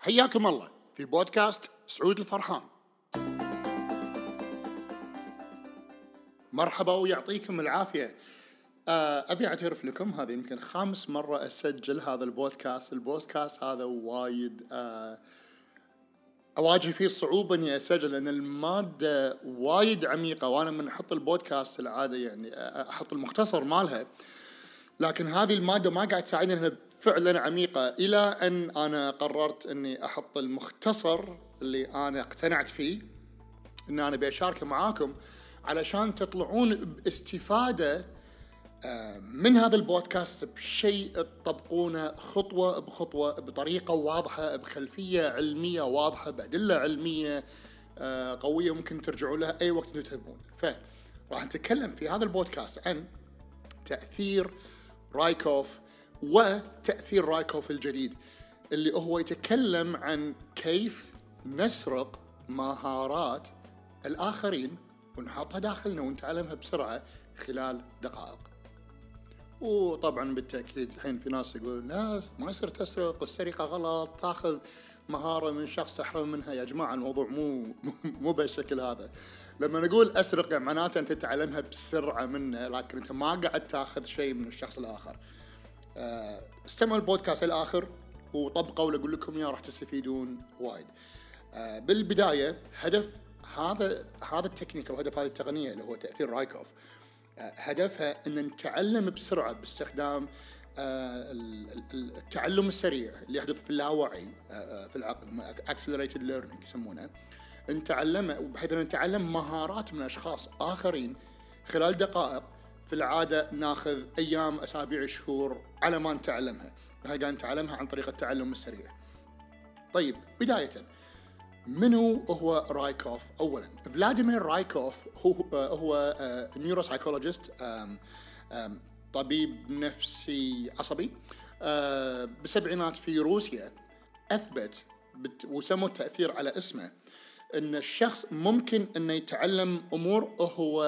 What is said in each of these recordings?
حياكم الله في بودكاست سعود الفرحان. مرحبا ويعطيكم العافية. آه، أبي أعترف لكم هذه يمكن خامس مرة أسجل هذا البودكاست. البودكاست هذا وايد آه، أواجه فيه صعوبة إني أسجل لأن المادة وايد عميقة وأنا من أحط البودكاست العادة يعني آه، أحط المختصر مالها. لكن هذه المادة ما قاعد تساعدني فعلا عميقة. إلى أن أنا قررت إني أحط المختصر اللي أنا اقتنعت فيه إن أنا بشاركه معاكم علشان تطلعون باستفادة آه، من هذا البودكاست بشيء تطبقونه خطوة بخطوة بطريقة واضحة بخلفية علمية واضحة بأدلة علمية آه، قوية ممكن ترجعوا لها أي وقت تحبون فراح نتكلم في هذا البودكاست عن تأثير رايكوف وتأثير رايكوف الجديد اللي هو يتكلم عن كيف نسرق مهارات الآخرين ونحطها داخلنا ونتعلمها بسرعة خلال دقائق. وطبعا بالتأكيد الحين في ناس يقول لا ما يصير تسرق والسرقة غلط تأخذ مهارة من شخص تحرم منها. يا جماعة الموضوع مو مو بالشكل هذا. لما نقول أسرق معناته أنت تتعلمها بسرعة منه لكن أنت ما قاعد تأخذ شيء من الشخص الآخر. استمعوا البودكاست الآخر وطبقوا اللي أقول لكم إياه راح تستفيدون وايد. آه، بالبداية هدف هذا هذا التكنيك أو هدف هذه التقنية اللي هو تأثير رايكوف آه، هدفها أن نتعلم بسرعة باستخدام آه، التعلم السريع اللي يحدث في اللاوعي آه، في العقل accelerated learning يسمونه. نتعلم بحيث إن نتعلم مهارات من أشخاص آخرين خلال دقائق في العادة ناخذ أيام أسابيع شهور على ما نتعلمها. هاي نتعلمها عن طريق التعلم السريع. طيب بداية. منو هو رايكوف؟ اولا فلاديمير رايكوف هو هو نيورو سايكولوجيست طبيب نفسي عصبي آه، بالسبعينات في روسيا أثبت وسموا التأثير على اسمه إن الشخص ممكن إنه يتعلم أمور هو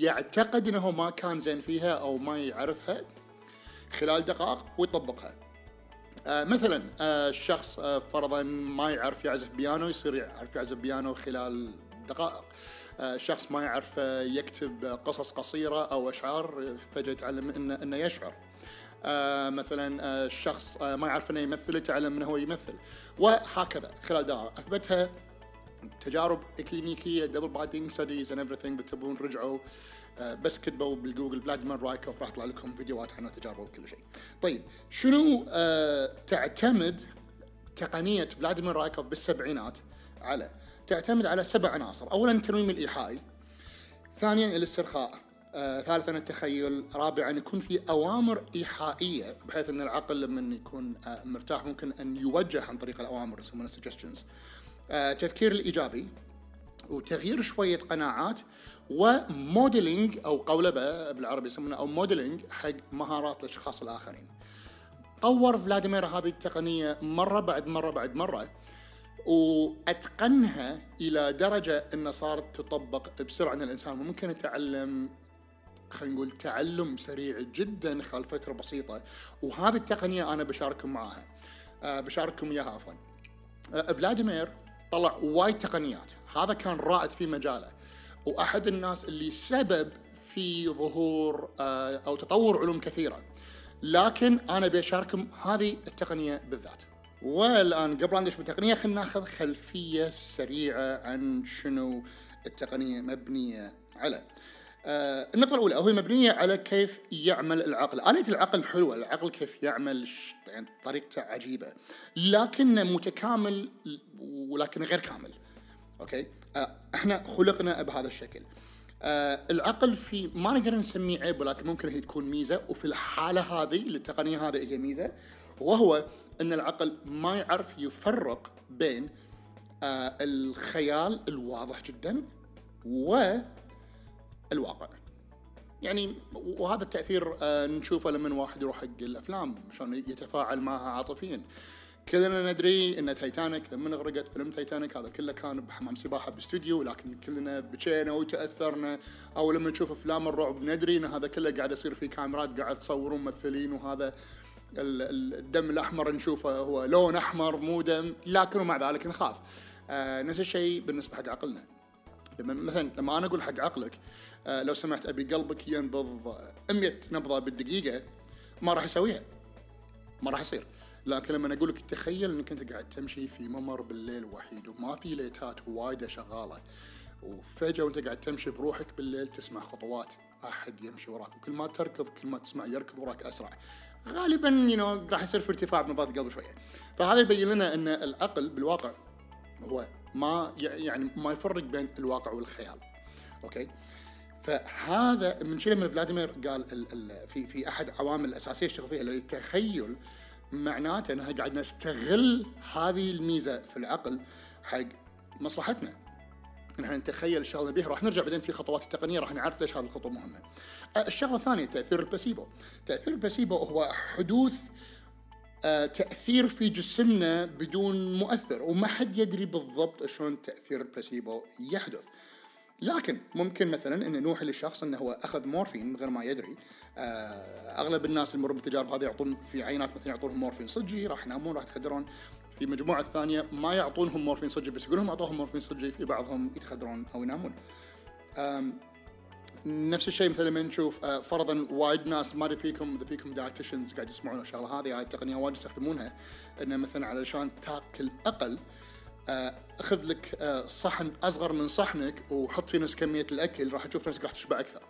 يعتقد إنه ما كان زين فيها أو ما يعرفها خلال دقائق ويطبقها. آه مثلا آه الشخص آه فرضا ما يعرف يعزف بيانو يصير يعرف يعزف بيانو خلال دقائق. آه، شخص ما يعرف آه، يكتب قصص قصيرة أو أشعار فجأة يتعلم إنه, إنه يشعر آه مثلا آه الشخص آه ما يعرف إنه يمثل يتعلم إنه هو يمثل وهكذا خلال دائرة أثبتها تجارب إكلينيكية double blinding studies and everything تبون رجعوا آه بس كتبوا بالجوجل فلاديمير رايكوف راح يطلع لكم فيديوهات عنه تجاربه وكل شيء. طيب شنو آه تعتمد تقنية فلاديمير رايكوف بالسبعينات على؟ تعتمد على سبع عناصر. اولا التنويم الايحائي ثانيا الاسترخاء آه، ثالثا التخيل رابعا يكون في أوامر إيحائية بحيث أن العقل لما يكون آه مرتاح ممكن أن يوجه عن طريق الأوامر يسمونها suggestions. تفكير الإيجابي وتغيير شوية قناعات و modeling أو قولبه بالعربي يسمونه أو modeling حق مهارات الأشخاص الآخرين. طور فلاديمير هذه التقنية مرة بعد مرة بعد مرة وأتقنها إلى درجة انه صارت تطبق بسرعة ان الإنسان. ممكن يتعلم خلينا نقول تعلم سريع جدا خلال فترة بسيطة وهذه التقنية أنا بشارككم معاها. أه بشارككم إياها عفوا. أه فلاديمير طلع وايد تقنيات. هذا كان رائد في مجاله. وأحد الناس اللي سبب في ظهور أه أو تطور علوم كثيرة. لكن أنا بشارككم هذه التقنية بالذات. والآن قبل أن ندش بالتقنيه خلينا ناخذ خلفية سريعة عن شنو التقنية مبنية على. آه النقطة الأولى هو مبنية على كيف يعمل العقل، آلية العقل حلوة، العقل كيف يعمل يعني طريقته عجيبة، لكنه متكامل ولكن غير كامل. أوكي؟ آه إحنا خلقنا بهذا الشكل. آه العقل في ما نقدر نسميه عيب ولكن ممكن هي تكون ميزة وفي الحالة هذه للتقنية هذه هي ميزة وهو إن العقل ما يعرف يفرق بين آه الخيال الواضح جدا والواقع يعني وهذا التأثير آه نشوفه لما واحد يروح حق الأفلام عشان يتفاعل معها عاطفيا. كلنا ندري إن تايتانيك لما غرقت فيلم تايتانيك هذا كله كان بحمام سباحة باستوديو لكن كلنا بكينا وتأثرنا. أو لما نشوف أفلام الرعب ندري إن هذا كله قاعد يصير في كاميرات قاعد تصور ممثلين وهذا الدم الأحمر نشوفه هو لون أحمر مو دم لكن ومع ذلك نخاف. آه نفس الشيء بالنسبة حق عقلنا. لما مثلا لما أنا أقول حق عقلك لو سمحت أبي قلبك ينبض 100 نبضة بالدقيقة. ما راح يسويها ما راح يصير لكن لما أقول لك تخيل إنك أنت قاعد تمشي في ممر بالليل وحيد وما في ليتات وايدة شغالة. وفجأة وأنت قاعد تمشي بروحك بالليل تسمع خطوات. أحد يمشي وراك وكل ما تركض كل ما تسمع يركض وراك أسرع. غالبا you راح يصير في ارتفاع بنبضات القلب شوية. فهذا يبين لنا إن العقل بالواقع هو ما يعني ما يفرق بين الواقع والخيال. okay؟ فهذا من شيء من فلاديمير قال ال ال في في أحد عوامل الأساسية يشتغل فيها اللي التخيل معناته انها قاعد نستغل هذه الميزة في العقل حق مصلحتنا إحنا نتخيل الشغله بها راح نرجع بعدين في خطوات التقنية راح نعرف ليش هذه الخطوة مهمة. الشغلة الثانية تأثير البلاسيبو. تأثير البلاسيبو هو حدوث آه، تأثير في جسمنا بدون مؤثر وما حد يدري بالضبط شلون تأثير البلاسيبو يحدث. لكن ممكن مثلا ان نوحي للشخص إنه هو أخذ مورفين من غير ما يدري. آه، أغلب الناس اللي يمرون بالتجارب هذه يعطون في عينات مثلا يعطونهم مورفين صجي راح ينامون راح يتخدرون. في المجموعه الثانية ما يعطونهم مورفين صجي بس يقولون أعطوهم مورفين صجي في بعضهم يتخدرون أو ينامون. نفس الشيء مثل لما نشوف آه، فرضا وايد ناس ما أدري فيكم إذا فيكم dietitians قاعد يسمعون الشغلة هذه هاي التقنية وايد يستخدمونها إنه مثلا علشان تاكل أقل آه، أخذ لك آه، صحن أصغر من صحنك وحط فيه نفس كمية الأكل راح تشوف نفسك راح تشبع أكثر.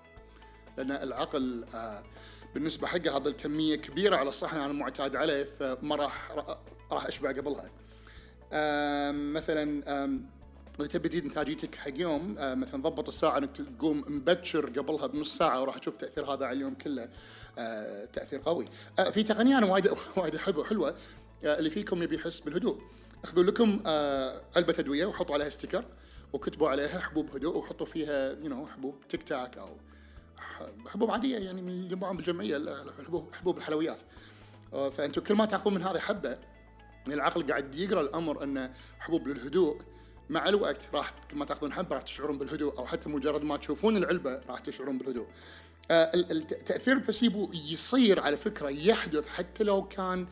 لأن العقل بالنسبة حقه هذا الكمية كبيرة على الصحن أنا معتاد عليه فما راح راح أشبع قبلها. مثلا إذا تبي تزيد إنتاجيتك حق يوم مثلا ضبط الساعة إنك تقوم مبكر قبلها بنص ساعة وراح تشوف تأثير هذا على اليوم كله. تأثير قوي. في تقنية أنا وايد وايد أحبها وحلوة اللي فيكم يبي يحس بالهدوء. اخذوا لكم علبة أدوية وحطوا عليها sticker وكتبوا عليها حبوب هدوء وحطوا فيها you حبوب تيك تاك أو حبوب عادية يعني من يبيعون بالجمعية حبوب الحلويات فانتم كل ما تأخذون من هذه حبة العقل قاعد يقرأ الأمر إن حبوب للهدوء مع الوقت راح كل ما تأخذون حبة راح تشعرون بالهدوء أو حتى مجرد ما تشوفون العلبة راح تشعرون بالهدوء. آه التاثير البلاسيبو يصير على فكرة يحدث حتى لو كان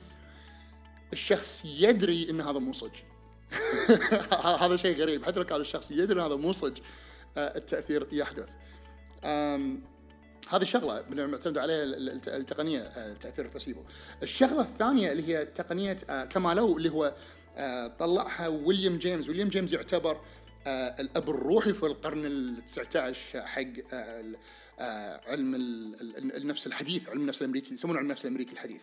الشخص يدري إن هذا مو صج. هذا شيء غريب حتى لو كان الشخص يدري إن هذا مو صج آه التأثير يحدث. هذه شغله معتمد عليها التقنية آه، البلاسيبو. الشغلة الثانية اللي هي تقنية آه، كمالو اللي هو طلعها ويليام جيمس، ويليام جيمس يعتبر الأب الروحي في القرن ال 19 حق علم النفس الحديث، علم النفس الأمريكي يسمونه علم النفس الأمريكي الحديث.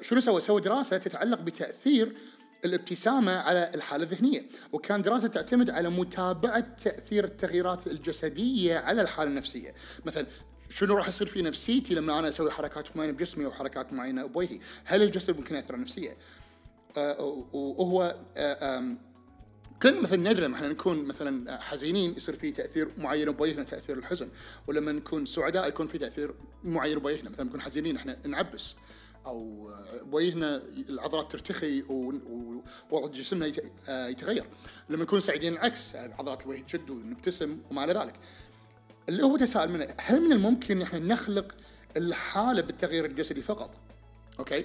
شنو سوى؟ سوى دراسة تتعلق بتأثير الابتسامة على الحالة الذهنية وكان دراسة تعتمد على متابعة تأثير التغييرات الجسدية على الحالة النفسية مثلا شنو راح يصير في نفسيتي لما أنا أسوي حركات معينة بجسمي أو حركات معينة بوجهي؟ هل الجسد ممكن يأثر على النفسيه؟ آه وهو آه كل مثلا ندري إحنا نكون مثلا حزينين يصير في تأثير معين بوجهنا تأثير الحزن ولما نكون سعداء يكون في تأثير معين بوجهنا مثلا نكون حزينين إحنا نعبس أو بوجهنا العضلات ترتخي ووضع جسمنا آه، يتغير لما نكون سعيدين العكس عضلات الوجه تشد ونبتسم وما إلى ذلك اللي هو تساءل منه هل من الممكن إحنا نخلق الحالة بالتغيير الجسدي فقط؟ okay؟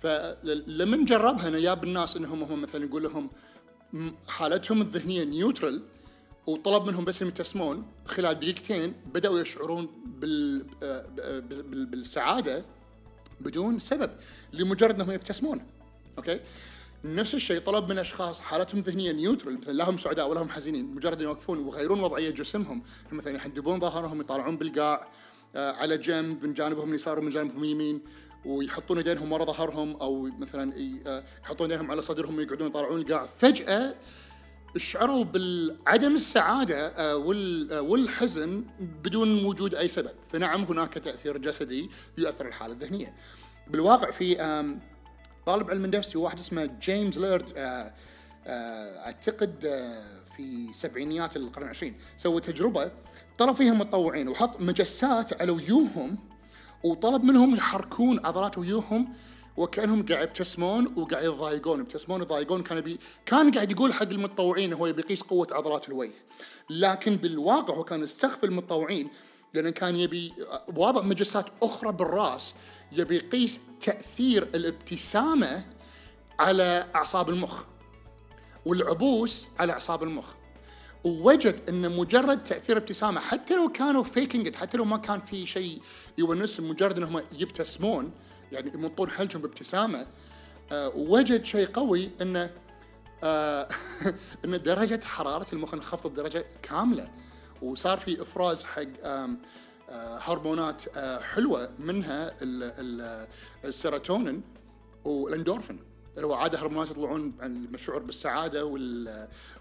فلما نجربها أنا جاب الناس إنهم هم مثلا يقول لهم حالتهم الذهنية neutral وطلب منهم بس يبتسمون خلال دقيقتين بدأوا يشعرون بال بالسعادة بدون سبب لمجرد انهم يبتسمون. okay؟ نفس الشيء طلب من أشخاص حالتهم ذهنيه neutral مثلا لا هم سعداء ولا هم حزينين مجرد أن يوقفون ويغيرون وضعية جسمهم. مثلا يحدبون ظهرهم يطالعون بالقاع آه على جنب من جانبهم اليسار ومن جانبهم اليمين ويحطون يدينهم ورا ظهرهم أو مثلا آه، يحطون يدينهم على صدرهم ويقعدون يطالعون القاع. فجأة شعروا بعدم السعادة آه، آه، والحزن بدون وجود أي سبب. فنعم هناك تأثير جسدي يؤثر الحالة الذهنية. بالواقع في طالب علم نفسي واحد اسمه جيمس ليرد آه، آه، في سبعينيات القرن العشرين سوى تجربة طلب فيها متطوعين وحط مجسات على وجوههم وطلب منهم يحركون عضلات وجوههم وكأنهم قاعد يبتسمون وقاعد يضايقون. يبتسمون يضايقون كان بي كان قاعد يقول حق المتطوعين هو يقيس قوة عضلات الوجه. لكن بالواقع هو كان يستخفي المتطوعين لأنه كان يبي واضع مجسات أخرى بالرأس يبي يقيس تأثير الابتسامة على أعصاب المخ والعبوس على أعصاب المخ. ووجد أن مجرد تأثير ابتسامة حتى لو كانوا faking حتى لو ما كان في شيء يونسهم مجرد إنهم يبتسمون يعني يمطون حلجهم بابتسامة آه وجد شيء قوي إنه آه إن درجة حرارة المخ انخفضت درجة كاملة وصار في إفراز حق آه هرمونات حلوة منها السيروتونين والإندورفين اللي هو عادة هرمونات يطلعون عن الشعور بالسعادة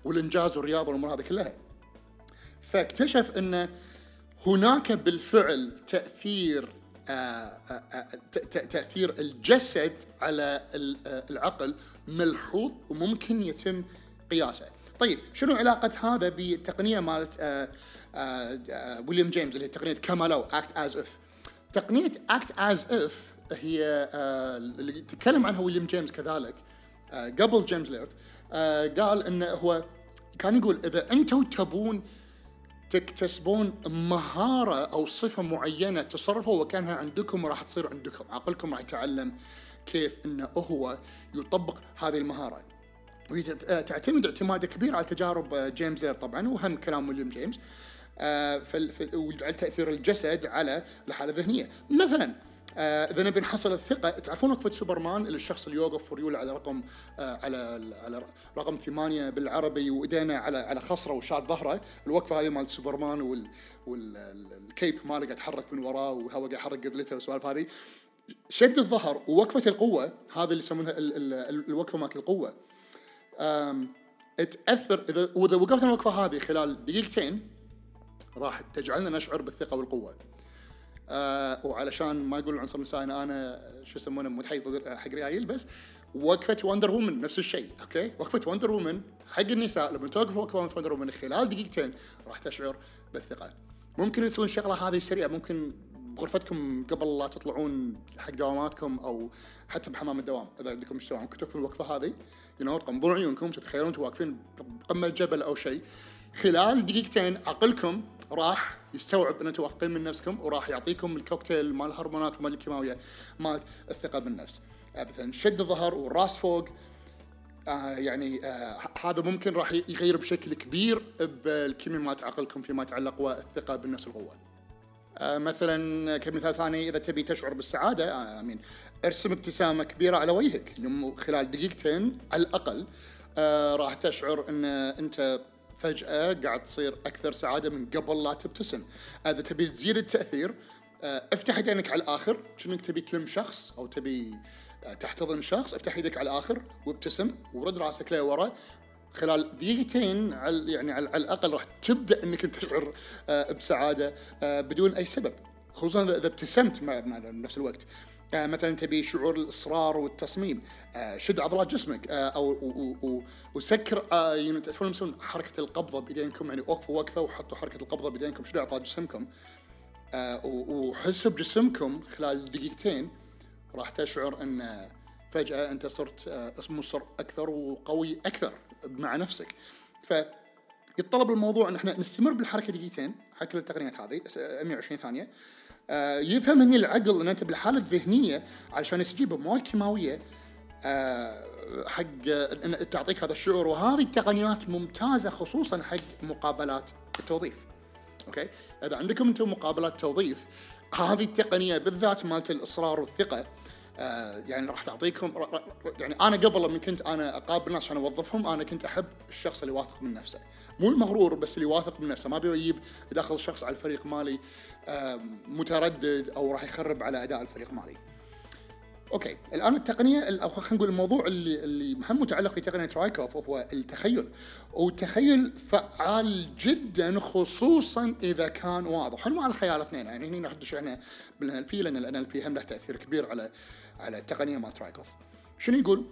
والإنجاز والرياضة والأمور هذه كلها. فاكتشف ان هناك بالفعل تأثير تأثير الجسد على العقل ملحوظ وممكن يتم قياسه. طيب شنو علاقة هذا بالتقنيه مالت آه، ويليام جيمس اللي هي تقنية كاملة act as if. تقنية act as if هي آه، اللي تكلم عنها ويليام جيمس كذلك آه، قبل جيمس ليرت آه، قال إنه هو كان يقول إذا أنتم تبون تكتسبون مهارة أو صفة معينة تصرفوا وكانها عندكم وراح تصير عندكم. عقلكم راح يتعلم كيف أنه هو يطبق هذه المهارة. وهي تعتمد اعتماد كبير على تجارب جيمس لير طبعا وهم كلام ويليام جيمس. وعلى تأثير الجسد على الحالة الذهنية. مثلا آه، إذا نبي نحصل الثقة تعرفون وقفة سوبرمان الشخص اللي يوقف وريوله على رقم آه على على رقم ثمانية بالعربي وايدينا على على خصرة وشاد ظهره الوقفة هذه مال سوبرمان وال والكيب ماله قاعد يتحرك من وراه وهو قاعد يحرك قذلته والسوالف هذه. شد الظهر ووقفة القوة هذا اللي يسمونها الوقفة مالت القوة. تأثر إذا وإذا وقفت الوقفة هذه خلال دقيقتين راح تجعلنا نشعر بالثقة والقوة. آه وعلشان ما يقول العنصر النسائي أنا شو يسمونه متحيز حق ريايل بس وقفة Wonder Woman نفس الشيء أوكي؟ وقفة Wonder Woman حق النساء لما توقف وقفة Wonder Woman خلال دقيقتين راح تشعر بالثقه ممكن تسوون الشغله هذه سريعة ممكن بغرفتكم قبل لا تطلعون حق دواماتكم أو حتى بحمام الدوام إذا عندكم اجتماع ممكن توقفون الوقفة هذه يو تغمضون عيونكم تتخيلون أنتم واقفين بقمة جبل أو شيء. خلال دقيقتين عقلكم راح يستوعب أن أنتم واثقين من نفسكم وراح يعطيكم الكوكتيل مال الهرمونات ومال الكيماويه مال الثقة بالنفس. مثلا شد الظهر والراس فوق. آه يعني آه هذا ممكن راح يغير بشكل كبير بالكيمياء مالت عقلكم فيما يتعلق والثقه بالنفس القوه. آه مثلا كمثال ثاني إذا تبي تشعر بالسعادة آه آمين. ارسم ابتسامة كبيرة على وجهك. خلال دقيقتين على الأقل آه راح تشعر إن أنت فجأة قاعد تصير أكثر سعادة من قبل لا تبتسم. إذا تبي تزيد التأثير آه، افتح يدينك على الآخر. شنو تبي تلم شخص أو تبي آه، تحتضن شخص افتح يدك على الآخر وابتسم ورد راسك لورا خلال دقيقتين على يعني على الأقل راح تبدأ إنك تشعر آه، بسعادة بدون أي سبب. خصوصا إذا ابتسمت مع نفس الوقت. مثلا تبي شعور الإصرار والتصميم. آه شد عضلات جسمك. آه أو وسكر. آه يعني حركة القبضة بايدينكم يعني وقفوا وقفه وحطوا حركة القبضة بايدينكم شدوا عضلات جسمكم. آه وحسوا بجسمكم خلال دقيقتين راح تشعر أن فجأة أنت صرت آه مصر أكثر وقوي أكثر مع نفسك. ف يتطلب الموضوع إن إحنا نستمر بالحركة دقيقتين. حق التقنيات هذه. 120 ثانية. آه، يفهم هني العقل إن أنت بالحالة الذهنية علشان يستجيب بمواد كيماويه آه، حق إن تعطيك هذا الشعور وهذه التقنيات ممتازة خصوصا حق مقابلات التوظيف. أوكي؟ إذا عندكم أنتم مقابلات توظيف هذه التقنية بالذات مالت الإصرار والثقة آه يعني راح تعطيكم يعني أنا قبل لما كنت أنا اقابل ناس عشان أوظفهم أنا كنت أحب الشخص اللي واثق من نفسه. مو المغرور بس اللي واثق من نفسه ما بيجيب يدخل شخص على الفريق مالي آه متردد أو راح يخرب على أداء الفريق مالي. أوكي الآن التقنية أو خلينا نقول الموضوع اللي اللي مهم متعلق في تقنية رايكوف هو التخيل. والتخيل فعال جدا خصوصا إذا كان واضح. انواع الخيال اثنين يعني هنا نحدث إحنا بال NLP لأن ال NLP هم له تأثير كبير على على التقنيه مالت رايكوف شنو يقول؟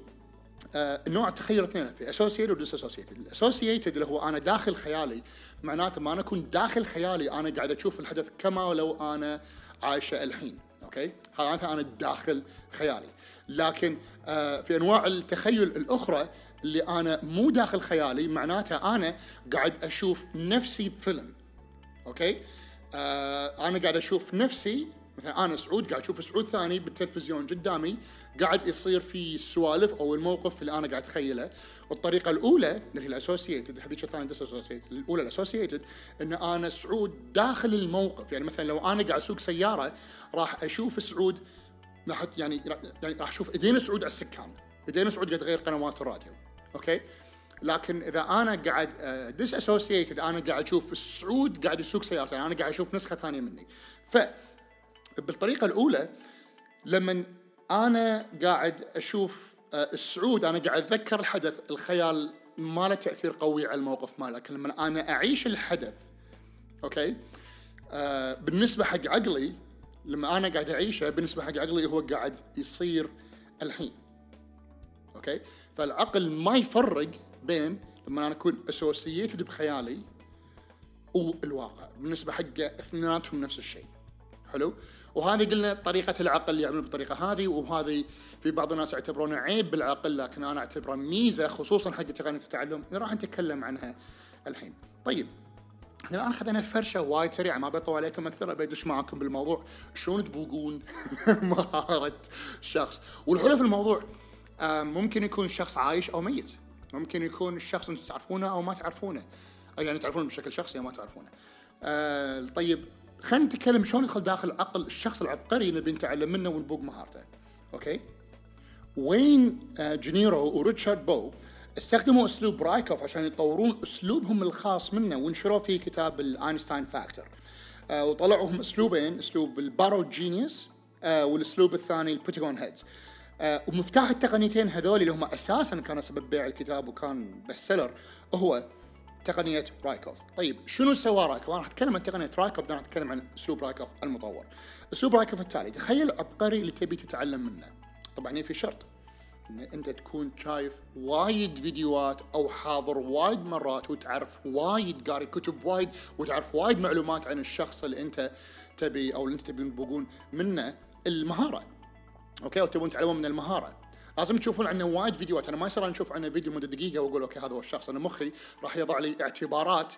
آه نوع التخيل اثنين في associated و dissociated ال associated اللي هو أنا داخل خيالي معناته ما أنا أكون داخل خيالي أنا قاعد أشوف الحدث كما لو أنا عايشه الحين أوكي؟ هذا معناتها أنا داخل خيالي. لكن آه في أنواع التخيل الأخرى اللي أنا مو داخل خيالي معناته أنا قاعد أشوف نفسي بفيلم أوكي؟ آه أنا قاعد أشوف نفسي مثلا أنا سعود قاعد أشوف سعود ثاني بالتلفزيون قدامي قاعد يصير في السوالف أو الموقف اللي أنا قاعد أتخيله. والطريقة الأولى اللي هي ال associated هذيك الثانية الأولى ال associated إن أنا سعود داخل الموقف. يعني مثلا لو أنا قاعد أسوق سيارة راح أشوف سعود يعني يعني راح أشوف ايدين سعود على السكان. ايدين سعود قاعد تغير قنوات الراديو. أوكي؟ لكن إذا أنا قاعد dissociated أنا قاعد أشوف السعود قاعد يسوق سيارته يعني أنا قاعد أشوف نسخة ثانية مني. ف بالطريقة الأولى لما أنا قاعد أشوف آه، السعود أنا قاعد أتذكر الحدث الخيال ما له تأثير قوي على الموقف ماله لكن لما أنا أعيش الحدث أوكي؟ آه بالنسبة حق عقلي لما أنا قاعد أعيشه بالنسبة حق عقلي هو قاعد يصير الحين أوكي؟ فالعقل ما يفرق بين لما أنا أكون associated بخيالي والواقع بالنسبة حق اثنيناتهم نفس الشيء. حلو. وهذه قلنا طريقة العقل يعمل بالطريقة هذه وهذه في بعض الناس يعتبرونه عيب بالعقل لكن أنا أعتبره ميزة خصوصا حق تقنية التعلم. اللي راح نتكلم عنها الحين. طيب إحنا الآن خذينا فرشة وايد سريعة ما بطول عليكم أكثر أبي أدش معاكم بالموضوع شلون تبوقون مهارة شخص والحلو في الموضوع ممكن يكون شخص عايش أو ميت. ممكن يكون الشخص أنتم تعرفونه أو ما تعرفونه. يعني تعرفونه بشكل شخصي أو ما تعرفونه. آه طيب خلينا نتكلم شلون يدخل داخل عقل الشخص العبقري نبي نتعلم منه ونبوق مهارته. أوكي؟ وين آه، وين وينجر وريتشارد بو استخدموا أسلوب رايكوف عشان يطورون أسلوبهم الخاص منه ونشروه في كتاب ال Einstein Factor. آه وطلعوا هم أسلوبين أسلوب ال borrowed genius آه والأسلوب الثاني ال putting on heads. ومفتاح التقنيتين هذول اللي هم أساسا كانوا سبب بيع الكتاب وكان best seller هو تقنية رايكوف. طيب شنو سوى رايكوف؟ أنا راح أتكلم عن تقنية رايكوف بعدين أتكلم عن أسلوب رايكوف المطور. أسلوب رايكوف التالي تخيل عبقري اللي تبي تتعلم منه. طبعا في شرط إن أنت تكون شايف وايد فيديوهات أو حاضر وايد مرات وتعرف وايد قاري كتب وايد وتعرف وايد معلومات عن الشخص اللي أنت تبي أو اللي أنت تبي تبغون منه المهارة. أوكي؟ وتبون تعلمون من المهارة. لازم تشوفون عنه وايد فيديوهات. أنا ما يصير نشوف عنه فيديو مدة دقيقة وأقول أوكي هذا هو الشخص. أنا مخي راح يضع لي اعتبارات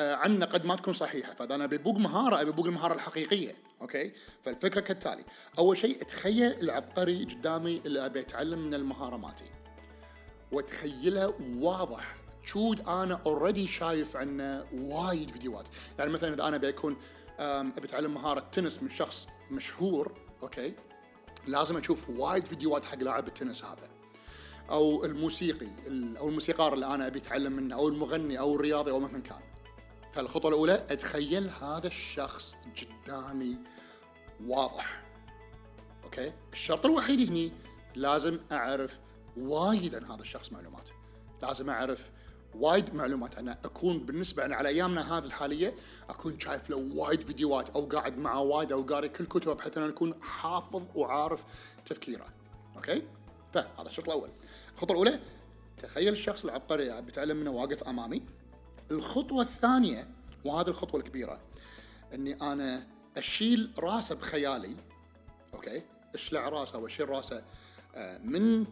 آه، عنه قد ما تكون صحيحة. فإذا أنا ببوق مهارة أبي ببوق المهارة الحقيقية أوكي؟ فالفكرة كالتالي. أول شيء اتخيل العبقري قدامي اللي أبي أتعلم من المهارة مالتي. واتخيلها واضح. شود أنا already شايف عنه وايد فيديوهات. يعني مثلا إذا أنا بيكون أبي أتعلم مهارة تنس من شخص مشهور أوكي؟ لازم أشوف وايد فيديوهات حق لاعب التنس هذا. أو الموسيقي أو الموسيقار اللي أنا أبي أتعلم منه أو المغني أو الرياضي أو مهما كان. فالخطوة الأولى أتخيل هذا الشخص قدامي واضح. أوكي؟ الشرط الوحيد هني لازم أعرف وايد عن هذا الشخص معلومات. لازم أعرف وايد معلومات. عنه أكون بالنسبة أنا على أيامنا هذه الحالية أكون شايف له وايد فيديوهات أو قاعد معه وايد أو قاري كل كتبه بحيث ان أكون حافظ وعارف تفكيره. أوكي؟ فهذا الشرط الأول. الخطوة الأولى تخيل الشخص العبقري بيتعلم منه واقف أمامي. الخطوة الثانية وهذه الخطوة الكبيرة إني أنا أشيل راسه بخيالي. أوكي؟ أشلع راسه وأشيل راسه آه، من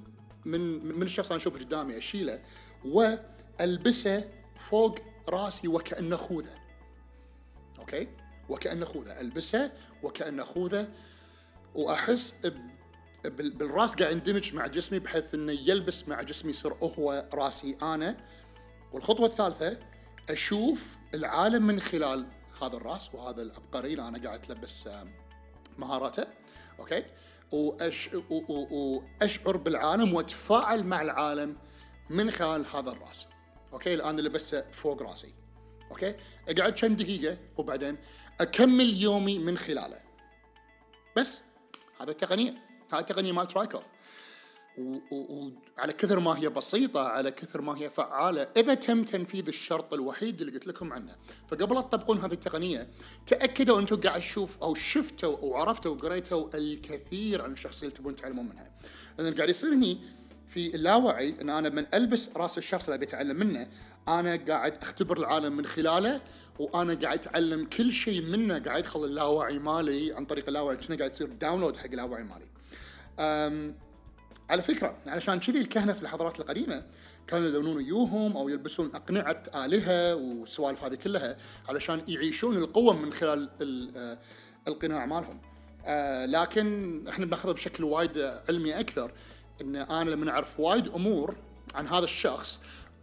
من من الشخص أنا أشوفه قدامي أشيله و ألبسه فوق راسي وكانه خوذة. أوكي؟ وكانه خوذة. ألبسه وكانه خوذة. وأحس بالراس قاعد يندمج مع جسمي بحيث إنه يلبس مع جسمي يصير هو راسي أنا. والخطوة الثالثة أشوف العالم من خلال هذا الراس وهذا العبقري اللي أنا قاعد اتلبس مهاراته. Okay؟ وأش... وأشعر بالعالم وأتفاعل مع العالم من خلال هذا الراس. Okay؟ الآن لبسته فوق راسي. Okay؟ أقعد كم دقيقة وبعدين أكمل يومي من خلاله. بس. هذا التقنية. هذه التقنية مالت رايكوف وعلى كثر ما هي بسيطة على كثر ما هي فعالة إذا تم تنفيذ الشرط الوحيد اللي قلت لكم عنه. فقبل لا تطبقون هذه التقنية تأكدوا أنتم قاعد تشوف أو شفتوا أو عرفتوا وقريتوا الكثير عن الشخصية اللي تبون تعلمون منها. لأن قاعد يصير هني في اللاوعي إن أنا من ألبس رأس الشخص اللي ابي أتعلم منه أنا قاعد أختبر العالم من خلاله وأنا قاعد أتعلم كل شيء منه قاعد يدخل اللاوعي مالي عن طريق اللاوعي كنا قاعد يصير داونلود حق اللاوعي مالي. على فكرة علشان كذي الكهنة في الحضارات القديمة كانوا يلونون ويوهم أو يلبسون أقنعة آلهة والسوالف هذه كلها علشان يعيشون القوة من خلال ال- القناع مالهم. آه، لكن إحنا بنأخذها بشكل وايد علمي أكثر إن أنا لما أعرف وايد أمور عن هذا الشخص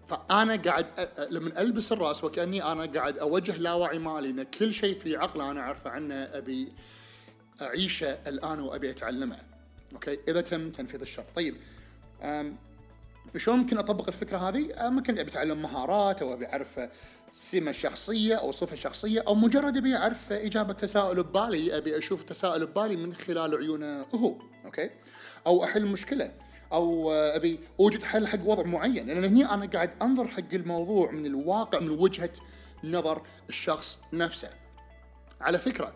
فأنا قاعد لما ألبس الرأس وكأني أنا قاعد أوجه لاوعي مالي إن كل شيء في عقله أنا أعرفه عنه أبي أعيشه الآن وأبي أتعلمه. Okay إذا تم تنفيذ الشرط. طيب شلون ممكن أطبق الفكرة هذه؟ أه، ممكن أبي أتعلم مهارات أو أبي أعرف سمة شخصية أو صفة شخصية أو مجرد أبي أعرف إجابة تساؤل ببالي أبي أشوف تساؤل ببالي من خلال عيونه هو okay؟ أو أحل مشكلة أو أه، أبي أوجد حل حق وضع معين لأن هني أنا قاعد أنظر حق الموضوع من الواقع من وجهة نظر الشخص نفسه. على فكرة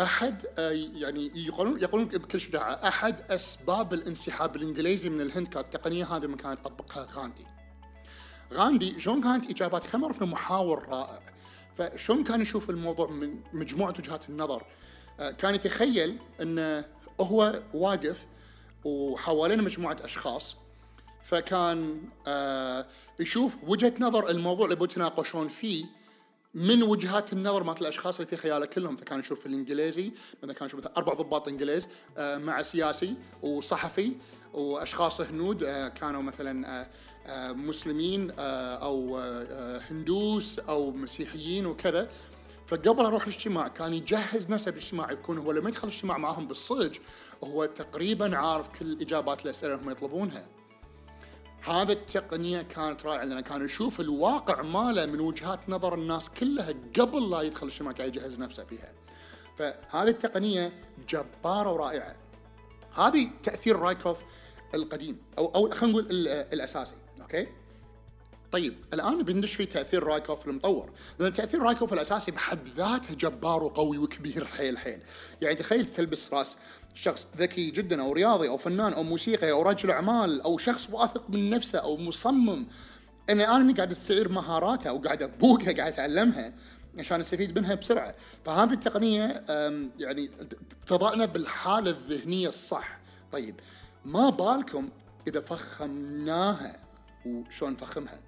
أحد آه، يعني يقولون يقولون بكل شجاعة أحد أسباب الانسحاب الإنجليزي من الهند كانت التقنيه هذه من كان يطبقها غاندي. غاندي شلون كانت إجابات نعرف إنه محاور رائع. فشلون كان يشوف الموضوع من مجموعة وجهات النظر آه، كان يتخيل إنه هو واقف وحوالينه مجموعة أشخاص. فكان آه، يشوف وجهة نظر الموضوع اللي بيتناقشون فيه من وجهات النظر مالت الأشخاص اللي في خياله كلهم. فكان يشوف الإنجليزي مثلا كان يشوف مثلا أربع ضباط إنجليز آه، مع سياسي وصحفي وأشخاص هنود آه، كانوا مثلا آه، آه، مسلمين آه، أو آه، هندوس أو مسيحيين وكذا. فقبل أروح الاجتماع كان يجهز نفسه بالاجتماع يكون هو لما يدخل الاجتماع معاهم بالصج هو تقريبا عارف كل اجابات الاسئله اللي هم يطلبونها. هذا التقنية كانت رائعة لأنه كان يشوف الواقع ماله من وجهات نظر الناس كلها قبل لا يدخل قاعد يجهز نفسه فيها. فهذه التقنية جبارة ورائعة. هذه تأثير رايكوف القديم أو أو خلينا نقول ال- الأساسي، أوكي؟ طيب الآن بندش في تأثير رايكوف المطور لأن تأثير رايكوف الأساسي بحد ذاته جبار وقوي وكبير حيل حيل يعني تخيل تلبس راس شخص ذكي جدا أو رياضي أو فنان أو موسيقي أو رجل أعمال أو شخص واثق من نفسه أو مصمم. ان أنا إني قاعد استعير مهاراته وقاعد أبوقها قاعد أتعلمها عشان أستفيد منها بسرعة. فهذه التقنية يعني تضعنا بالحالة الذهنية الصح. طيب ما بالكم إذا فخمناها؟ وشلون نفخمها؟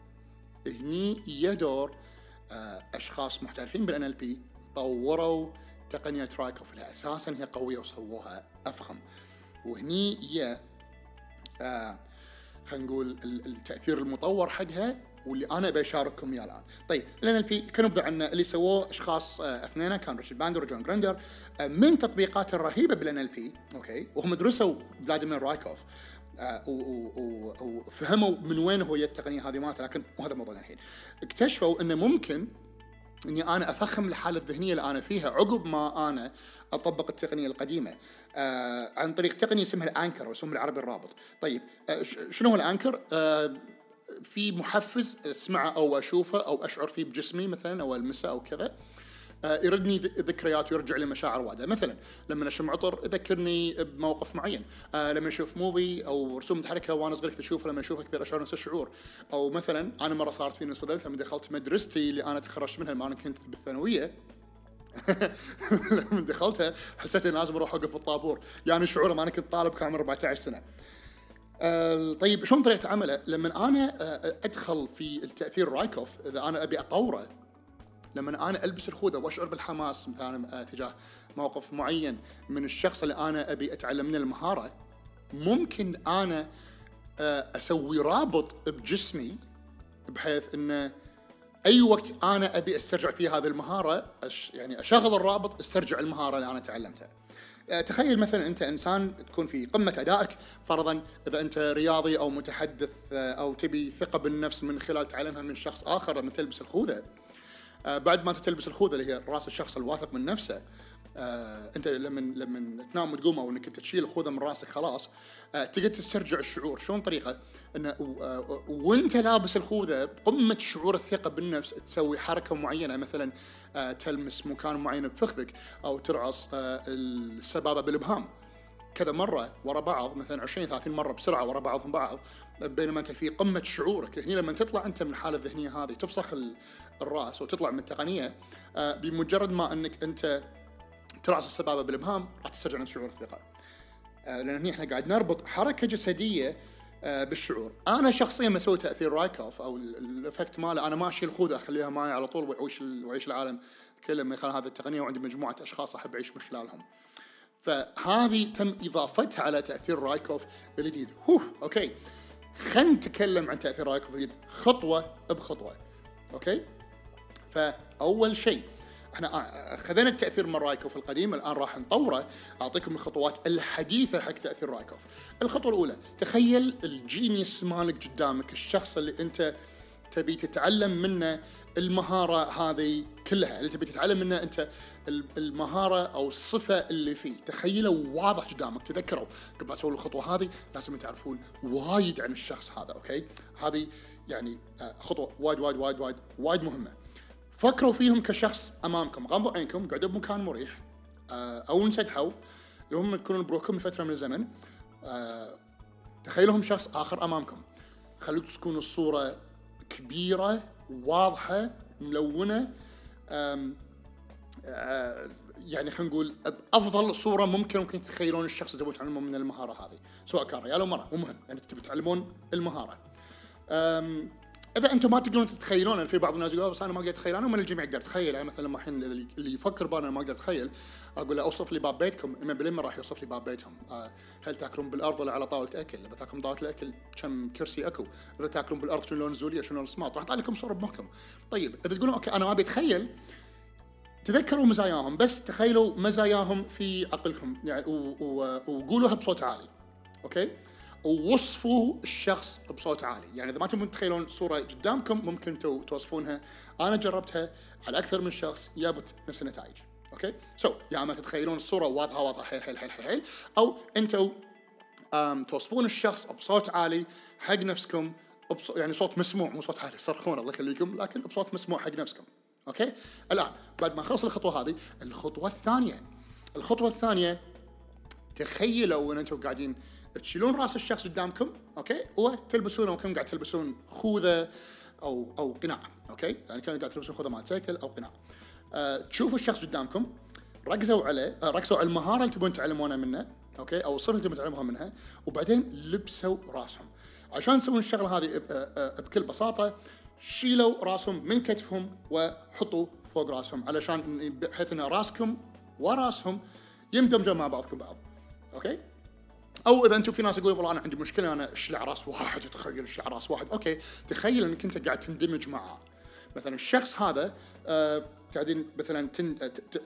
هني يدور آه، أشخاص محترفين بالان ال بي طوروا تقنية رايكوف اللي أساسا هي قوية وسووها أفخم وهني هي آه خلينا نقول ال- التأثير المطور حقها واللي أنا ابي اشارككم إياه الآن. طيب بي كانوا يبدو عنا اللي سووه أشخاص آه اثنين كان ريتشارد باندلر وجون جريندر آه من تطبيقات الرهيبة بال NLP okay وهم درسوا فلاديمير رايكوف آه، وفهموا من وين هو التقنيه هذه مالته لكن مو هذا موضوعنا الحين. اكتشفوا انه ممكن إني أنا أفخم الحالة الذهنية اللي أنا فيها عقب ما أنا أطبق التقنية القديمة آه عن طريق تقنية اسمها الأنكر أو اسمها بالعربي الرابط. طيب آه شنو هو الأنكر؟ آه في محفز أسمعه أو أشوفه أو أشعر فيه بجسمي مثلا أو ألمسه أو كذا يردني ذ- ذكريات ويرجع لي مشاعر وايده مثلا لما اشم عطر يذكرني بموقف معين. آه، لما أشوف موفي أو رسوم متحركه وأنا صغير كنت اشوفها لما اشوفها كثير اشعر نفس الشعور أو مثلا أنا مرة صارت فيني صدمت لما دخلت مدرستي اللي أنا تخرجت منها لما أنا كنت بالثانوية. لما دخلتها حسيت إني لازم أروح أوقف بالطابور يعني شعور ما أنا كنت طالب كان عمري 14 سنة. آه، طيب شلون طريقة عمله؟ لما أنا آه، أدخل في التأثير رايكوف إذا أنا أبي أطوره لما أنا ألبس الخوذة وأشعر بالحماس مثلا آه، تجاه موقف معين من الشخص اللي أنا أبي أتعلم منه المهارة ممكن أنا آه، أسوي رابط بجسمي بحيث إنه أي وقت أنا أبي أسترجع فيه هذه المهارة أش يعني أشغل الرابط أسترجع المهارة اللي أنا تعلمتها. آه، تخيل مثلا أنت إنسان تكون في قمة أدائك فرضا إذا أنت رياضي أو متحدث أو تبي ثقة بالنفس من خلال تعلمها من شخص آخر لما تلبس الخوذة بعد ما تلبس الخوذة اللي هي رأس الشخص الواثق من نفسه آه، أنت لما لما تنام وتقوم أو إنك أنت تشيل الخوذة من رأسك خلاص آه، تقدر تسترجع الشعور. شلون طريقة؟ انه آه، وأنت لابس الخوذة بقمة شعور الثقة بالنفس تسوي حركة معينة مثلا آه، تلمس مكان معين بفخذك أو ترعص آه، السبابة بالإبهام. كذا مرة ورا بعض مثلا 20 30 مرة بسرعة ورا بعضهم بعض بينما أنت في قمة شعورك. هنا لما تطلع أنت من الحالة الذهنية هذه تفسخ ال- الرأس وتطلع من التقنية آه، بمجرد ما أنك أنت ترعص السبابة بالإبهام راح تسترجع نفس شعور الثقه. آه، لأن هنا إحنا قاعد نربط حركة جسدية آه، بالشعور. أنا شخصيا مسوي تأثير رايكوف أو ال- ال effect ماله أنا ما اشيل خوذه أخليها معي على طول وأعيش ال- وأعيش العالم كله من خلال هذه التقنية وعندي مجموعة أشخاص أحب أعيش من خلالهم. فهذه تم إضافتها على تأثير رايكوف الجديد هو okay. خلينا نتكلم عن تأثير الجديد خطوة بخطوة. Okay؟ فأول شيء إحنا أخذنا التأثير من رايكوف القديم الآن راح نطوره. أعطيكم الخطوات الحديثة حق تأثير رايكوف الخطوة الأولى تخيل ال genius مالك قدامك الشخص اللي أنت تبي تتعلم منه المهارة هذه كلها. اللي تبي تتعلم منه أنت ال- المهارة أو الصفة اللي فيه. تخيله واضح قدامك تذكروا. قبل أسوي الخطوة هذه لازم تعرفون وايد عن الشخص هذا okay؟ هذه يعني آه، خطوة وايد وايد وايد وايد وايد مهمة. فكروا فيهم كشخص أمامكم. غمضوا عينكم قعدوا بمكان مريح آه، أو انسدحوا لو هم يكونون بروحكم لفترة من الزمن آه، تخيلهم شخص آخر أمامكم. خلوا تكون الصورة كبيرة واضحة ملونة آه، يعني خلينا نقول بافضل صورة ممكن ممكن تتخيلون الشخص اللي تبون تعلمون من المهارة هذه سواء كان رجال أو مراه مو مهم لأن تبي تعلمون المهارة. إذا أنتم ما تقدرون تتخيلون يعني في بعض الناس يقولون بس أنا ما أقدر أتخيل أنا من الجميع يقدر يتخيل يعني مثلا الحين اللي يفكر بانا ما أقدر أتخيل أقول له أوصف لي باب بيتكم 100% راح يوصف لي باب بيتهم آه، هل تأكلون بالأرض ولا على طاولة أكل؟ إذا تأكلون طاولة الأكل كم كرسي أكو؟ إذا تأكلون بالأرض شنو لون الزولية شنو لون السماط؟ راح يطلع لكم صورة بمخكم. طيب إذا تقولون okay أنا ما أبي أتخيل تذكروا مزاياهم بس تخيلوا مزاياهم في عقلكم يعني وقولوها بصوت عالي okay ووصفوا الشخص بصوت عالي. يعني إذا ما تبون تتخيلون صورة قدامكم ممكن تو- توصفونها. أنا جربتها على أكثر من شخص جابت نفس النتائج. Okay؟ So يا اما تتخيلون الصورة واضحة واضحة حيل حيل حيل حيل, أو أنتم توصفون الشخص بصوت عالي حق نفسكم. يعني صوت مسموع مو صوت عالي صرخون الله يخليكم لكن بصوت مسموع حق نفسكم. Okay؟ الآن بعد ما خلص الخطوة هذه الخطوة الثانية. الخطوة الثانية تخيلوا ان أنتم قاعدين تشيلون راس الشخص قدامكم okay؟ وتلبسونه وكأنكم قاعد تلبسون خوذة أو أو قناع okay؟ يعني كأنه قاعد تلبسون خوذة مال سيكل أو قناع. أه تشوفوا الشخص قدامكم ركزوا عليه أه ركزوا على المهارة اللي تبون تعلمونها منه Okay؟ أو الصفة اللي تبون تعلموها منها وبعدين لبسوا راسهم. عشان تسوون الشغلة هذه أه، أه، بكل بساطة شيلوا راسهم من كتفهم وحطوا فوق راسهم علشان بحيث إن راسكم وراسهم يندمجون مع بعضكم بعض okay؟ أو إذا أنتم في ناس يقولون والله أنا عندي مشكلة أنا اشلع راس واحد وتخيل اشلع راس واحد. Okay تخيل إنك أنت قاعد تندمج معاه مثلا الشخص هذا آه قاعدين مثلا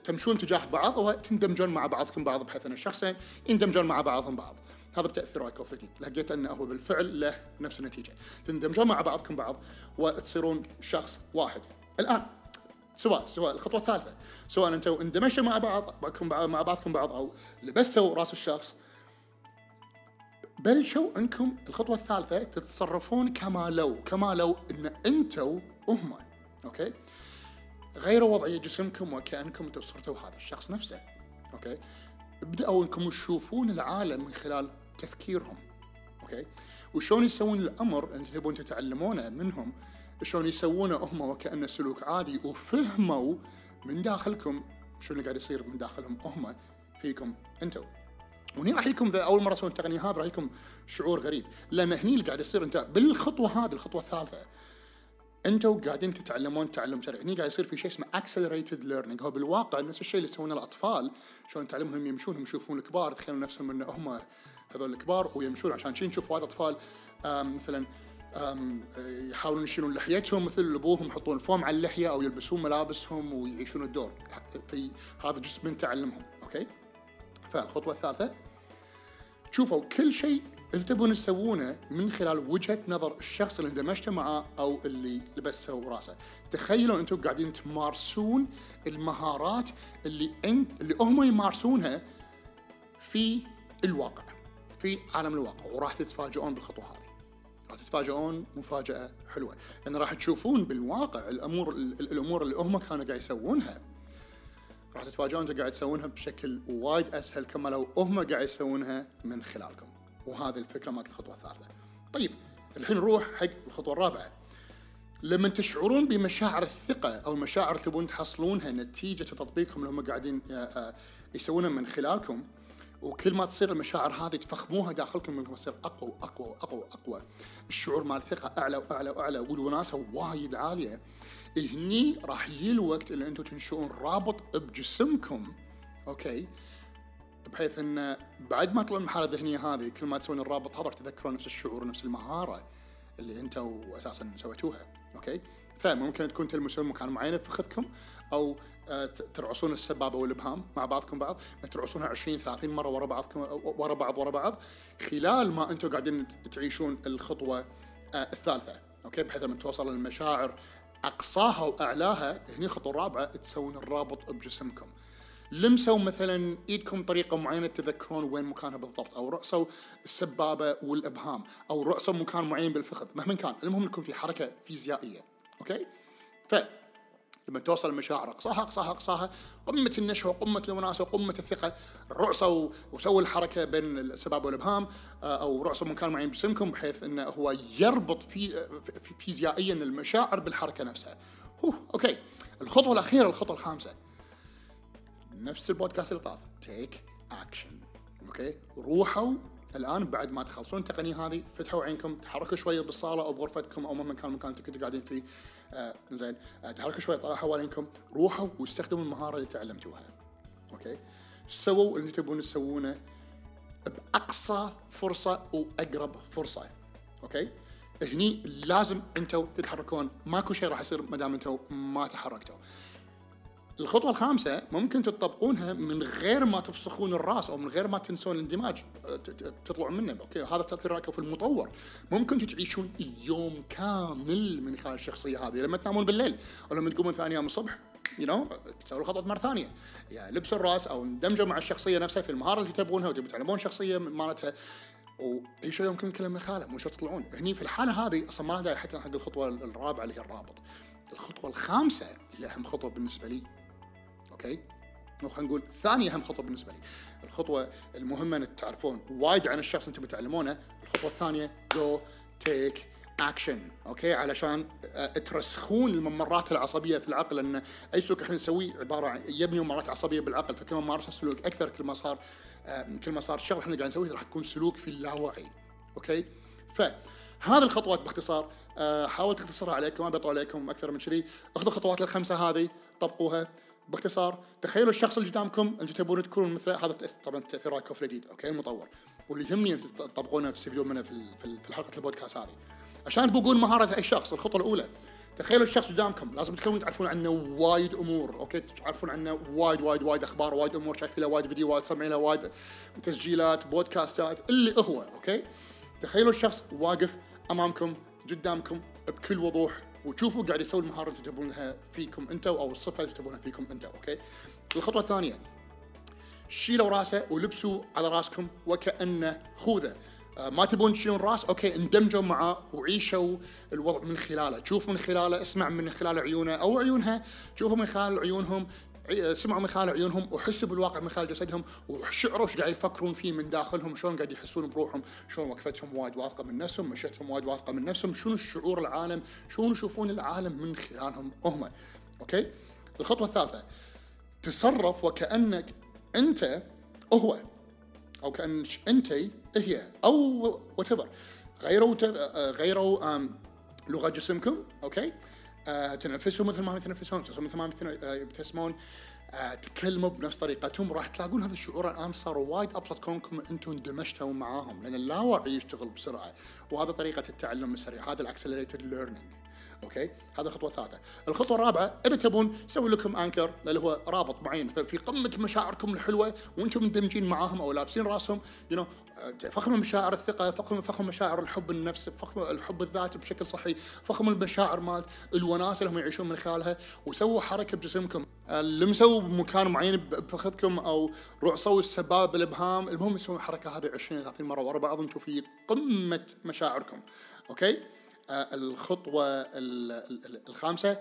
تمشون تجاه بعض وتندمجون مع بعضكم بعض بحيث أن الشخصين يندمجون مع بعضهم بعض. هذا بتأثير رايكوفيتي لقيت أنه هو بالفعل له نفس النتيجة. تندمجون مع بعضكم بعض وتصيرون شخص واحد. الآن سواء سواء الخطوة الثالثة. سواء أنتم اندمجتوا مع بعض- مع بعضكم بعض أو لبستوا رأس الشخص بلشوا انكم الخطوة الثالثة تتصرفون كما لو كما لو إن أنتم هم. Okay؟ غيروا وضعية جسمكم وكأنكم أنتم صرتوا هذا الشخص نفسه. Okay؟ ابدأوا إنكم تشوفون العالم من خلال تفكيرهم. Okay؟ وشلون يسوون الأمر اللي تبون تتعلمونه منهم؟ شلون يسوونه هم وكأنه سلوك عادي وفهموا من داخلكم شو اللي قاعد يصير من داخلهم هم فيكم أنتم وهني راح يكون اذا أول مرة تسوون التقنية هذه راح يكون شعور غريب. لأن هني اللي قاعد يصير أنت بالخطوة هذه الخطوة الثالثة أنتوا قاعدين تتعلمون تعلم سريع هني قاعد يصير في شيء اسمه accelerated learning هو بالواقع نفس الشيء اللي يسوونه الأطفال شلون تعلمهم يمشون يشوفون الكبار يتخيلون نفسهم إن هم هذول الكبار ويمشون عشان جذي نشوف وايد اطفال مثلا يحاولون يشيلون لحيتهم مثل ابوهم يحطون فوم على اللحية أو يلبسون ملابسهم ويعيشون الدور. في هذا جزء من تعلمهم okay؟ فالخطوه الثالثه شوفوا كل شيء اللي تبون تسوونه من خلال وجهة نظر الشخص اللي اندمجتوا معاه أو اللي لبسوا راسه. تخيلوا أنتم قاعدين تمارسون المهارات اللي انت اللي هم يمارسونها في الواقع في عالم الواقع وراح تتفاجئون بالخطوة هذه. راح تتفاجئون مفاجأة حلوة. لأن راح تشوفون بالواقع الأمور ال- الأمور اللي هم كانوا قاعد يسوونها. راح تتفاجئون أنتم قاعد تسوونها بشكل وايد أسهل كما لو هم قاعد يسوونها من خلالكم. وهذه الفكرة مالت الخطوه الثالثه طيب الحين نروح حق الخطوة الرابعة. لما تشعرون بمشاعر الثقة أو المشاعر اللي تبون تحصلونها نتيجة تطبيقهم اللي هم قاعدين آه، آه، يسوونها من خلالكم وكل ما تصير المشاعر هذه تفخموها داخلكم انكم تصير أقوى واقوى واقوى واقوى الشعور مال الثقه أعلى وأعلى وأعلى. والوناسه وايد عالية. هني راح يجي الوقت اللي أنتم تنشؤون رابط بجسمكم okay؟ بحيث إن بعد ما تطلعون الحاله الذهنية هذه كل ما تسوون الرابط هذا تذكرون نفس الشعور ونفس المهارة اللي أنتم أساسا سويتوها okay؟ فممكن تكون تلمسون مكان معين في فخذكم أو آه، ترعصون السبابه والابهام مع بعضكم بعض ترعصونها 20 30 مرة ورا بعضكم ورا بعض ورا بعض خلال ما أنتم قاعدين تعيشون الخطوة آه، الثالثة okay؟ بحيث لما توصل المشاعر أقصاها واعلاها هني الخطوه الرابعه تسوون الرابط بجسمكم. لمسوا مثلا إيدكم بطريقه معينة تذكرون وين مكانها بالضبط أو رعصوا السبابة والأبهام أو رعصوا مكان معين بالفخذ مهما كان المهم يكون في حركة فيزيائية okay؟ ف لما توصل المشاعر اقصاها اقصاها اقصاها قمة النشوة قمة الوناسة وقمه الثقة. رعصوا وسووا الحركة بين السباب والإبهام آه، أو رعصوا مكان معين بجسمكم بحيث إنه هو يربط في فيزيائيا المشاعر بالحركة نفسها. هو okay. الخطوة الأخيرة الخطوة الخامسة. نفس البودكاست اللي طاف. take action okay. روحوا الآن بعد ما تخلصون التقنيه هذه فتحوا عينكم تحركوا شوية بالصالة أو بغرفتكم أو مهما كان المكان اللي كنتوا قاعدين فيه. آه زين. آه تحركوا شوية طلعوا حوالينكم روحوا واستخدموا المهارة اللي تعلمتوها. okay؟ سووا اللي تبون تسوونه بأقصى فرصة وأقرب فرصة. okay؟ هني لازم أنتم تتحركون. ماكو شيء راح يصير ما دام أنتم ما تحركتوا. الخطوة الخامسة ممكن تطبقونها من غير ما تفسخون الرأس أو من غير ما تنسون الاندماج. تطلعون منه. okay هذا تأثير في المطور. ممكن تعيشون يوم كامل من خلال الشخصية هذه لما تنامون بالليل أو لما تقومون ثاني يوم الصبح. you know تسوي الخطوة مرة ثانية. يعني لبسوا الرأس أو اندمجوا مع الشخصية نفسها في المهارة اللي تبغونها وتبون تعلمون شخصية مالتها. وعيشوا يومكم كله من خلاله مو تطلعون. هني في الحالة هذه أصلا ما لها حتى حق الخطوة الرابعة اللي هي الرابط. الخطوة الخامسة اللي أهم خطوة بالنسبة لي okay. أو خلينا نقول ثاني أهم خطوة بالنسبة لي. الخطوة المهمة ان تعرفون وايد عن الشخص أنتم بتعلمونه الخطوة الثانية جو take action okay. علشان آه، ترسخون الممرات العصبية في العقل. إن أي سلوك إحنا نسويه عبارة عن يبني ممرات عصبية بالعقل. فكل ما مارسنا السلوك أكثر كل ما صار آه، كل ما صار الشغل إحنا قاعد نسويه راح تكون سلوك في اللاوعي. okay. ف هذه الخطوات باختصار آه، حاولت اختصرها عليكم ما بطول عليكم أكثر من كذي. أخذوا الخطوات الخمسة هذه طبقوها. باختصار تخيلوا الشخص اللي قدامكم أنتم تبون تكونون مثل هذا طبعا تاثير كوف الجديد okay؟ المطور. واللي يهمني تطبقونه وتستفيدون منه في في حلقة البودكاست هذه. عشان تبوقون مهارة أي شخص الخطوة الأولى تخيلوا الشخص قدامكم لازم تكونوا تعرفون عنه وايد أمور أوكي؟ تعرفون عنه وايد وايد وايد أخبار وايد أمور شايفين له وايد فيديوهات سامعين له وايد تسجيلات بودكاستات اللي هو okay؟ تخيلوا الشخص واقف أمامكم قدامكم بكل وضوح وتشوفوا قاعد يسوي المهارة اللي تبونها فيكم انت أو الصفة اللي تبونها فيكم انت okay؟ الخطوة الثانية شيلوا راسه ولبسوا على راسكم وكانه خوذة. آه، ما تبون تشيلون راس أوكي اندمجوا معاه وعيشوا الوضع من خلاله. شوف من خلاله اسمع من خلال عيونه أو عيونها شوفوا من خلال عيونهم سمعوا من خلال عيونهم وحسوا بالواقع من خلال جسدهم وشعروا إيش قاعد يفكرون فيه من داخلهم شلون قاعد يحسون بروحهم شلون وقفتهم وايد واثقة من نفسهم مشيتهم وايد واثقة من نفسهم شنو الشعور العالم شلون يشوفون العالم من خلالهم هم. okay؟ الخطوة الثالثة تصرف وكأنك أنت هو أو كان أنت هي أو what غيروا غيروا لغة جسمكم okay؟ آه، تنفسوا مثل ما يتنفسون تنفسون مثل ما آه، يبتسمون. آه، تكلموا بنفس طريقتهم راح تلاقون هذا الشعور الآن صار وايد أبسط كونكم أنتم اندمجتوا معاهم لأن اللاوعي يشتغل بسرعة وهذا طريقة التعلم السريع هذا ال accelerated learning okay؟ هذا الخطوه الثالثه الخطوة الرابعة إذا تبون سوي لكم anchor اللي هو رابط معين. في قمة مشاعركم الحلوة وأنتم مندمجين معاهم أو لابسين راسهم يو نو فخم مشاعر الثقة فخم فخم مشاعر الحب النفس فخم الحب الذاتي بشكل صحي في قمة المشاعر مالت الوناسه اللي هم يعيشون من خلالها وسووا حركة بجسمكم. لمسوا بمكان معين بفخذكم أو رعصوا السباب بالابهام المهم يسوون الحركه هذه 20 30 مرة ورا بعض أنتم في قمة مشاعركم. okay؟ آه، الخطوة الخامسة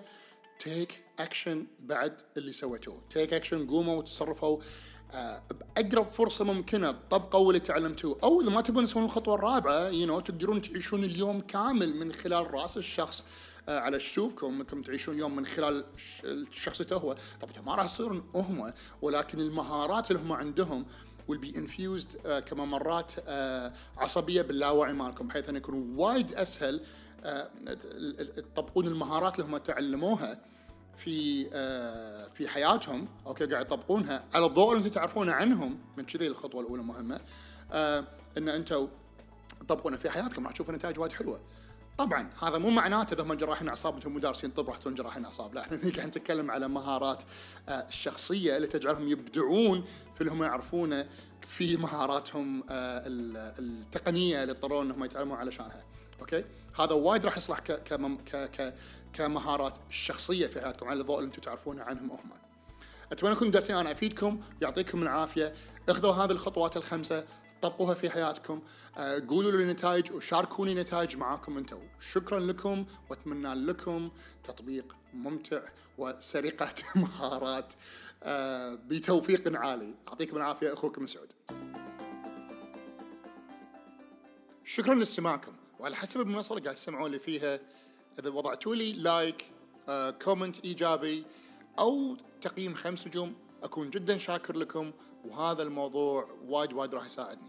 take action بعد اللي سويتوه. take action قوموا وتصرفوا. آه، بأقرب فرصة ممكنة طبقوا اللي تعلمتوه. أو إذا ما تبون تسوون الخطوة الرابعة you know تقدرون تعيشون اليوم كامل من خلال رأس الشخص. آه، على شوفكم انكم تعيشون يوم من خلال شخصيته هو طبعا ما راح يصيرون هم ولكن المهارات اللي هم عندهم will be infused كممرات uh, عصبية باللاوعي مالكم بحيث انه يكون وايد أسهل تطبقون المهارات اللي هم تعلموها في uh, في حياتهم أوكي قاعد يطبقونها على الضوء اللي أنتم تعرفونه عنهم. من كذي الخطوة الأولى مهمة. uh, إن أنتم تطبقونه في حياتكم راح تشوفون نتائج وايد حلوة. طبعا هذا مو معناته إذا هم جراحين أعصاب أنتم مدرسين طب راح تكون جراحين أعصاب. لا إحنا قاعد نتكلم على مهارات الشخصية اللي تجعلهم يبدعون في اللي هم يعرفونه في مهاراتهم التقنية اللي اضطروا إنهم يتعلمون علشانها. أوكي؟ هذا وايد راح يصلح كمهارات شخصيه في حياتكم على الضوء اللي أنتم تعرفونه عنهم هم. أتمنى أكون قدرت أنا أفيدكم يعطيكم العافية. اخذوا هذه الخطوات الخمسة طبقوها في حياتكم. آه، قولوا لي النتائج وشاركوني نتائج معاكم أنتم. شكرا لكم وأتمنى لكم تطبيق ممتع وسرقة مهارات. آه، بتوفيق عالي. يعطيكم العافية أخوكم سعود. شكرا لاستماعكم. وعلى حسب المنصة اللي قاعد تسمعون لي فيها إذا وضعتوا لي like آه، comment إيجابي أو تقييم خمس نجوم أكون جدا شاكر لكم وهذا الموضوع وايد وايد راح يساعدني.